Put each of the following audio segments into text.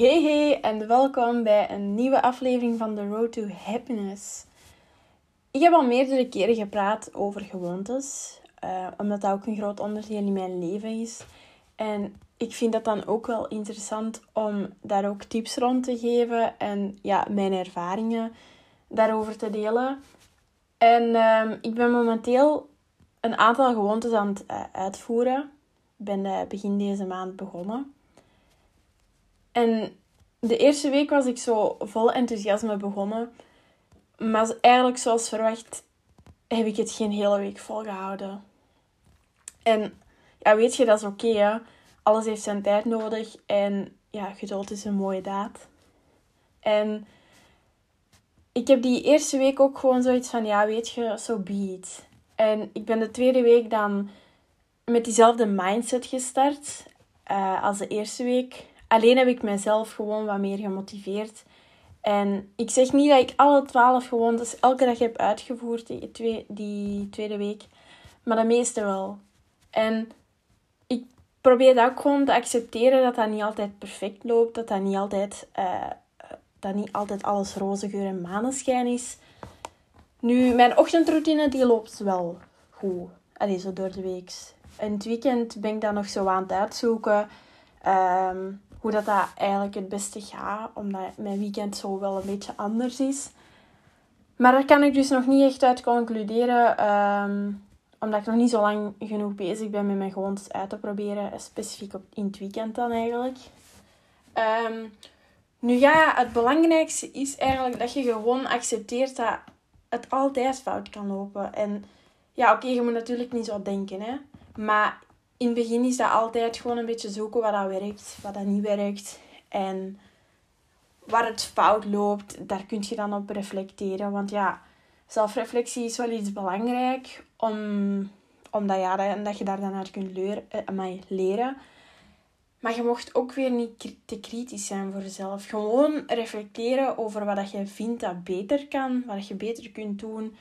Hey hey en welkom bij een nieuwe aflevering van The Road to Happiness. Ik heb al meerdere keren gepraat over gewoontes, uh, omdat dat ook een groot onderdeel in mijn leven is. En ik vind dat dan ook wel interessant om daar ook tips rond te geven en ja, mijn ervaringen daarover te delen. En uh, ik ben momenteel een aantal gewoontes aan het uh, uitvoeren. Ik ben uh, begin deze maand begonnen. En de eerste week was ik zo vol enthousiasme begonnen. Maar eigenlijk zoals verwacht heb ik het geen hele week volgehouden. En ja, weet je, dat is oké Alles heeft zijn tijd nodig. En ja, geduld is een mooie daad. En ik heb die eerste week ook gewoon zoiets van, ja, weet je, zo so be it. En ik ben de tweede week dan met diezelfde mindset gestart uh, als de eerste week. Alleen heb ik mezelf gewoon wat meer gemotiveerd. En ik zeg niet dat ik alle twaalf gewoontes elke dag heb uitgevoerd die, twee, die tweede week. Maar de meeste wel. En ik probeer dat ook gewoon te accepteren dat dat niet altijd perfect loopt. Dat dat niet altijd, uh, dat niet altijd alles roze geur en maneschijn is. Nu, mijn ochtendroutine die loopt wel goed. Allee, zo door de week. In het weekend ben ik dan nog zo aan het uitzoeken. Um, hoe dat, dat eigenlijk het beste gaat. Omdat mijn weekend zo wel een beetje anders is. Maar daar kan ik dus nog niet echt uit concluderen. Um, omdat ik nog niet zo lang genoeg bezig ben met mijn gewoontes uit te proberen. Specifiek op, in het weekend dan eigenlijk. Um, nu ja, het belangrijkste is eigenlijk dat je gewoon accepteert dat het altijd fout kan lopen. En ja, oké, je moet natuurlijk niet zo denken, hè. Maar in het begin is dat altijd gewoon een beetje zoeken wat dat werkt, wat dat niet werkt. En waar het fout loopt, daar kun je dan op reflecteren. Want ja, zelfreflectie is wel iets belangrijk. Om, omdat ja, dat, je daar dan uit kunt leren, eh, leren. Maar je mocht ook weer niet te kritisch zijn voor jezelf. Gewoon reflecteren over wat dat je vindt dat beter kan. Wat je beter kunt doen.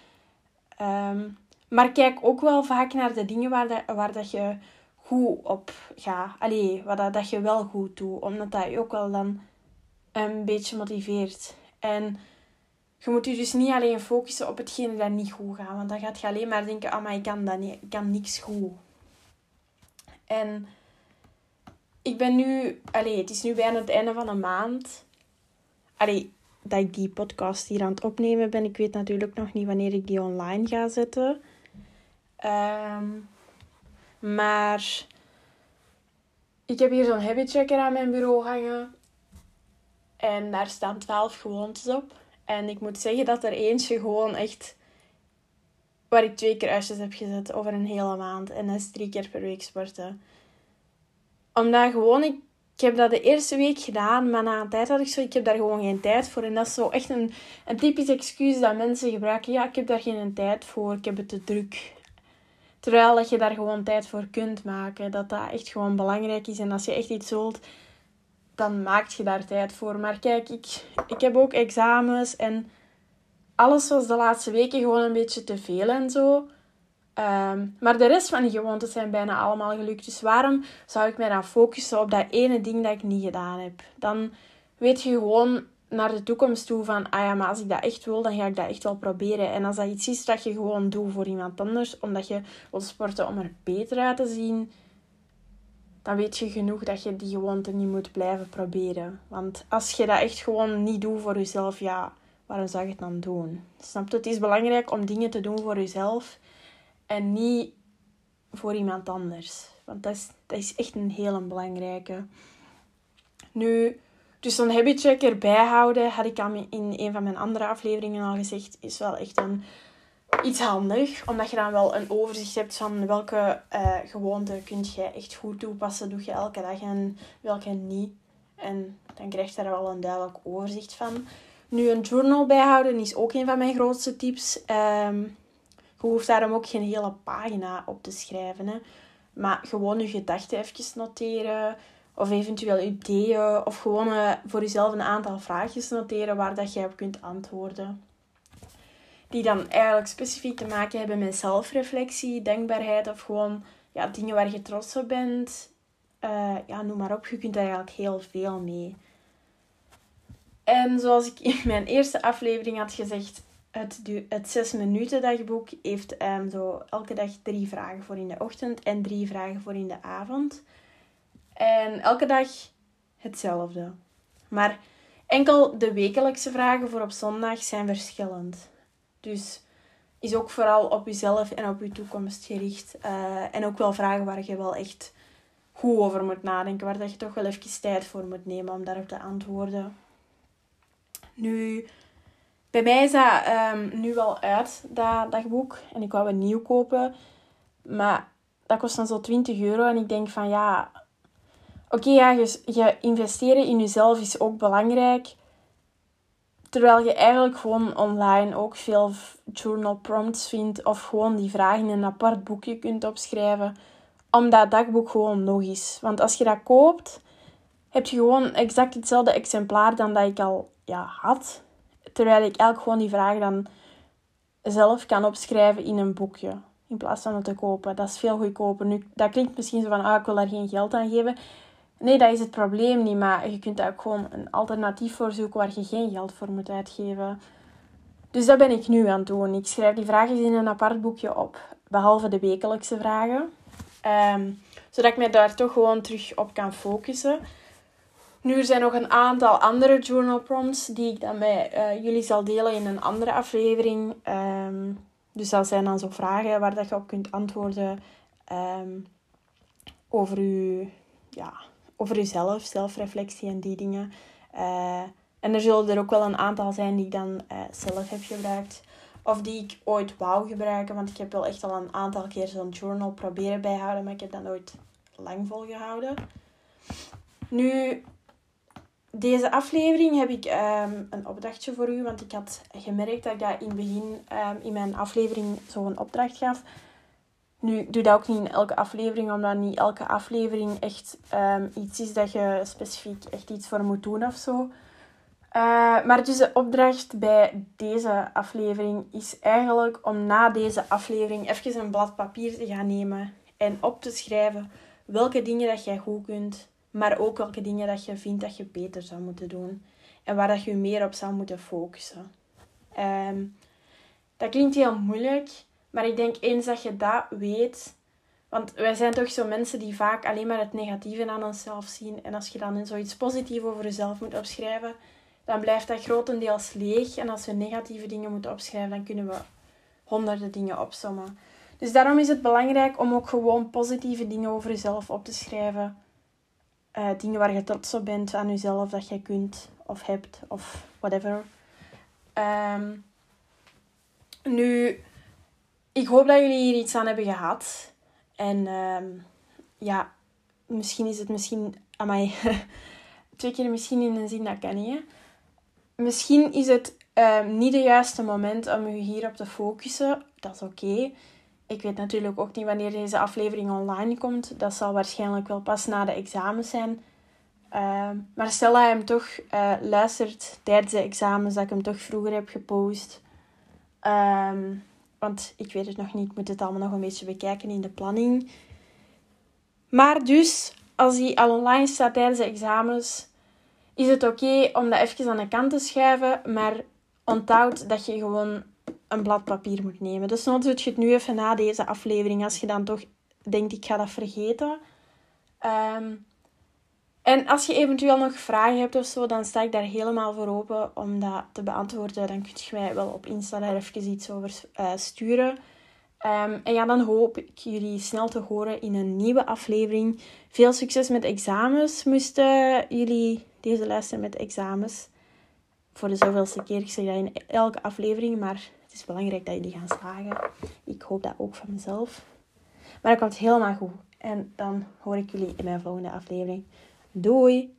Um, maar kijk ook wel vaak naar de dingen waar, waar dat je goed op gaat. Allee, wat dat, dat je wel goed doet. Omdat dat je ook wel dan een beetje motiveert. En je moet je dus niet alleen focussen op hetgene dat niet goed gaat. Want dan gaat je alleen maar denken, ah, maar ik kan dat niet. Ik kan niks goed. En ik ben nu... Allee, het is nu bijna het einde van een maand. Allee, dat ik die podcast hier aan het opnemen ben. Ik weet natuurlijk nog niet wanneer ik die online ga zetten. Um, maar ik heb hier zo'n habit tracker aan mijn bureau hangen. En daar staan 12 gewoontes op. En ik moet zeggen dat er eentje gewoon echt... Waar ik twee keer heb gezet over een hele maand. En dat is drie keer per week sporten. Omdat gewoon... Ik, ik heb dat de eerste week gedaan, maar na een tijd had ik zo... Ik heb daar gewoon geen tijd voor. En dat is zo echt een, een typisch excuus dat mensen gebruiken. Ja, ik heb daar geen tijd voor. Ik heb het te druk. Terwijl dat je daar gewoon tijd voor kunt maken. Dat dat echt gewoon belangrijk is. En als je echt iets wilt, dan maak je daar tijd voor. Maar kijk, ik, ik heb ook examens en alles was de laatste weken gewoon een beetje te veel en zo. Ehm, maar de rest van die gewoontes zijn bijna allemaal gelukt. Dus waarom zou ik mij dan focussen op dat ene ding dat ik niet gedaan heb? Dan weet je gewoon naar de toekomst toe van, ah ja, maar als ik dat echt wil, dan ga ik dat echt wel proberen. En als dat iets is dat je gewoon doet voor iemand anders, omdat je wilt sporten om er beter uit te zien, dan weet je genoeg dat je die gewoonte niet moet blijven proberen. Want als je dat echt gewoon niet doet voor jezelf, ja, waarom zou je het dan doen? Snap je? Het is belangrijk om dingen te doen voor jezelf en niet voor iemand anders. Want dat is, dat is echt een hele belangrijke. Nu, dus zo'n habit tracker bijhouden, had ik al in een van mijn andere afleveringen al gezegd, is wel echt een, iets handig. Omdat je dan wel een overzicht hebt van welke uh, gewoonten kun je echt goed toepassen, doe je elke dag en welke niet. En dan krijg je daar wel een duidelijk overzicht van. Nu, een journal bijhouden is ook een van mijn grootste tips. Um, je hoeft daarom ook geen hele pagina op te schrijven. Hè. Maar gewoon je gedachten even noteren of eventueel ideeën of gewoon uh, voor jezelf een aantal vraagjes noteren waar dat jij op kunt antwoorden. Die dan eigenlijk specifiek te maken hebben met zelfreflectie, denkbaarheid of gewoon ja, dingen waar je trots op bent. Uh, ja, noem maar op, je kunt daar eigenlijk heel veel mee. En zoals ik in mijn eerste aflevering had gezegd, het, het 6 minuten dagboek heeft um, zo elke dag drie vragen voor in de ochtend en drie vragen voor in de avond. En elke dag hetzelfde. Maar enkel de wekelijkse vragen voor op zondag zijn verschillend. Dus is ook vooral op jezelf en op je toekomst gericht. Uh, en ook wel vragen waar je wel echt goed over moet nadenken. Waar dat je toch wel even tijd voor moet nemen om daarop te antwoorden. Nu, bij mij is dat um, nu wel uit, dat dagboek. En ik wou een nieuw kopen. Maar dat kost dan zo 20 euro. En ik denk van ja... Oké, ja, je, je investeren in jezelf is ook belangrijk. Terwijl je eigenlijk gewoon online ook veel journal prompts vindt. Of gewoon die vragen in een apart boekje kunt opschrijven. Om dat dagboek gewoon nog eens. Want als je dat koopt, heb je gewoon exact hetzelfde exemplaar dan dat ik al ja, had. Terwijl ik eigenlijk gewoon die vragen dan zelf kan opschrijven in een boekje. In plaats van het te kopen. Dat is veel goedkoper. Nu, dat klinkt misschien zo van, ah, ik wil daar geen geld aan geven. Nee, dat is het probleem niet. Maar je kunt daar ook gewoon een alternatief voor zoeken waar je geen geld voor moet uitgeven. Dus dat ben ik nu aan het doen. Ik schrijf die vragen in een apart boekje op. Behalve de wekelijkse vragen. Um, zodat ik mij daar toch gewoon terug op kan focussen. Nu, er zijn nog een aantal andere journal prompts die ik dan met uh, jullie zal delen in een andere aflevering. Um, dus dat zijn dan zo vragen waar dat je op kunt antwoorden um, over, u, ja, over uzelf, zelfreflectie en die dingen. Uh, en er zullen er ook wel een aantal zijn die ik dan uh, zelf heb gebruikt. Of die ik ooit wou gebruiken. Want ik heb wel echt al een aantal keer zo'n journal proberen bijhouden. Maar ik heb dat nooit lang volgehouden. Nu, deze aflevering heb ik um, een opdrachtje voor u. Want ik had gemerkt dat ik dat in het begin um, in mijn aflevering zo'n opdracht gaf. Nu, ik doe dat ook niet in elke aflevering, omdat niet elke aflevering echt um, iets is dat je specifiek echt iets voor moet doen of zo. Uh, maar dus de opdracht bij deze aflevering is eigenlijk om na deze aflevering even een blad papier te gaan nemen en op te schrijven welke dingen dat jij goed kunt, maar ook welke dingen dat je vindt dat je beter zou moeten doen en waar dat je meer op zou moeten focussen. Um, dat klinkt heel moeilijk, maar ik denk eens dat je dat weet, want wij zijn toch zo mensen die vaak alleen maar het negatieve aan onszelf zien en als je dan zoiets positiefs over jezelf moet opschrijven, dan blijft dat grotendeels leeg. En als we negatieve dingen moeten opschrijven, dan kunnen we honderden dingen opsommen. Dus daarom is het belangrijk om ook gewoon positieve dingen over jezelf op te schrijven. Uh, dingen waar je trots op bent aan jezelf, dat je kunt of hebt of whatever. Um, nu, ik hoop dat jullie hier iets aan hebben gehad. En um, ja, misschien is het misschien... Amai, twee keer misschien in een zin, dat kan niet, misschien is het ehm, niet het juiste moment om je hierop te focussen. Dat is oké. Ik weet natuurlijk ook niet wanneer deze aflevering online komt. Dat zal waarschijnlijk wel pas na de examens zijn. Uh, maar stel dat je hem toch uh, luistert tijdens de examens, dat ik hem toch vroeger heb gepost. Ehm, want ik weet het nog niet, ik moet het allemaal nog een beetje bekijken in de planning. Maar dus, als hij al online staat tijdens de examens, is het oké om dat even aan de kant te schuiven, maar onthoud dat je gewoon een blad papier moet nemen. Dus dan doe je het nu even na deze aflevering, als je dan toch denkt, ik ga dat vergeten. Ehm, en als je eventueel nog vragen hebt of zo, dan sta ik daar helemaal voor open om dat te beantwoorden. Dan kun je mij wel op Insta daar even iets over uh, sturen. Um, en ja, dan hoop ik jullie snel te horen in een nieuwe aflevering. Veel succes met examens. Moesten jullie deze luisteren met examens? Voor de zoveelste keer. Ik zeg dat in elke aflevering, maar het is belangrijk dat jullie gaan slagen. Ik hoop dat ook van mezelf. Maar dat komt helemaal goed. En dan hoor ik jullie in mijn volgende aflevering. Doei!